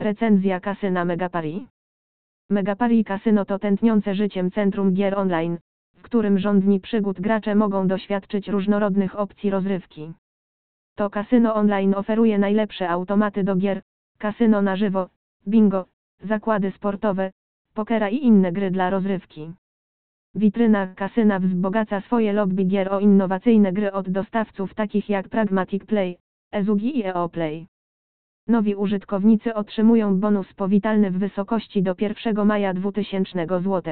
Recenzja kasyna Megapari. Megapari Kasyno to tętniące życiem centrum gier online, w którym rządni przygód gracze mogą doświadczyć różnorodnych opcji rozrywki. To kasyno online oferuje najlepsze automaty do gier, kasyno na żywo, bingo, zakłady sportowe, pokera i inne gry dla rozrywki. Witryna kasyna wzbogaca swoje lobby gier o innowacyjne gry od dostawców takich jak Pragmatic Play, Ezugi i EOPlay. Nowi użytkownicy otrzymują bonus powitalny w wysokości do 1 maja 2000 zł.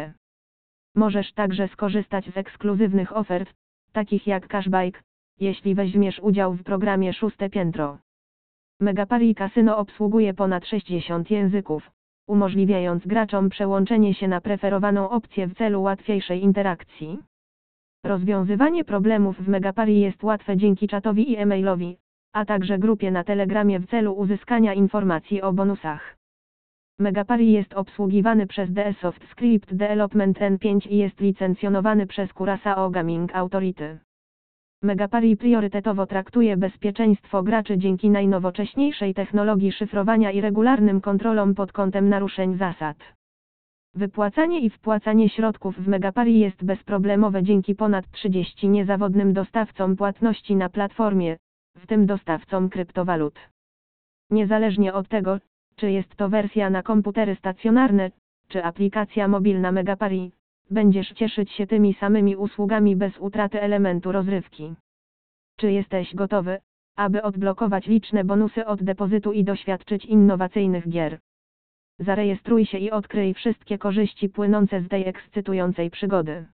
Możesz także skorzystać z ekskluzywnych ofert, takich jak cashback, jeśli weźmiesz udział w programie Szóste Piętro. Megapari Casino obsługuje ponad 60 języków, umożliwiając graczom przełączenie się na preferowaną opcję w celu łatwiejszej interakcji. Rozwiązywanie problemów w Megapari jest łatwe dzięki czatowi i e-mailowi, a także grupie na Telegramie w celu uzyskania informacji o bonusach. Megapari jest obsługiwany przez DSoft Script Development N5 i jest licencjonowany przez Curaçao Gaming Authority. Megapari priorytetowo traktuje bezpieczeństwo graczy dzięki najnowocześniejszej technologii szyfrowania i regularnym kontrolom pod kątem naruszeń zasad. Wypłacanie i wpłacanie środków w Megapari jest bezproblemowe dzięki ponad 30 niezawodnym dostawcom płatności na platformie, w tym dostawcom kryptowalut. Niezależnie od tego, czy jest to wersja na komputery stacjonarne, czy aplikacja mobilna Megapari, będziesz cieszyć się tymi samymi usługami bez utraty elementu rozrywki. Czy jesteś gotowy, aby odblokować liczne bonusy od depozytu i doświadczyć innowacyjnych gier? Zarejestruj się i odkryj wszystkie korzyści płynące z tej ekscytującej przygody.